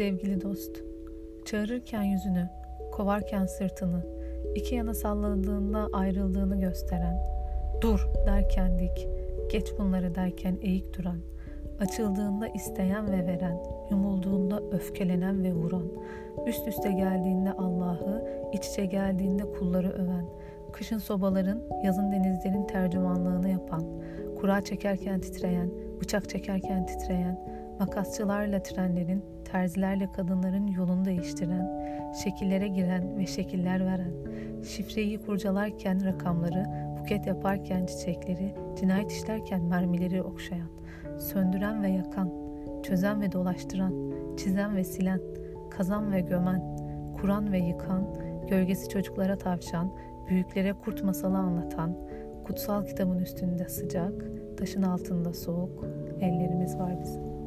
Sevgili dost, çağırırken yüzünü, kovarken sırtını, iki yana salladığında ayrıldığını gösteren, dur! derken dik, geç bunları! derken eğik duran, açıldığında isteyen ve veren, yumulduğunda öfkelenen ve vuran, üst üste geldiğinde Allah'ı, iç içe geldiğinde kulları öven, kışın sobaların, yazın denizlerin tercümanlığını yapan, kura çekerken titreyen, bıçak çekerken titreyen, makasçılarla trenlerin, terzilerle kadınların yolunu değiştiren, şekillere giren ve şekiller veren, şifreyi kurcalarken rakamları, buket yaparken çiçekleri, cinayet işlerken mermileri okşayan, söndüren ve yakan, çözen ve dolaştıran, çizen ve silen, kazan ve gömen, kuran ve yıkan, gölgesi çocuklara tavşan, büyüklere kurt masalı anlatan, kutsal kitabın üstünde sıcak, taşın altında soğuk, ellerimiz var bizim.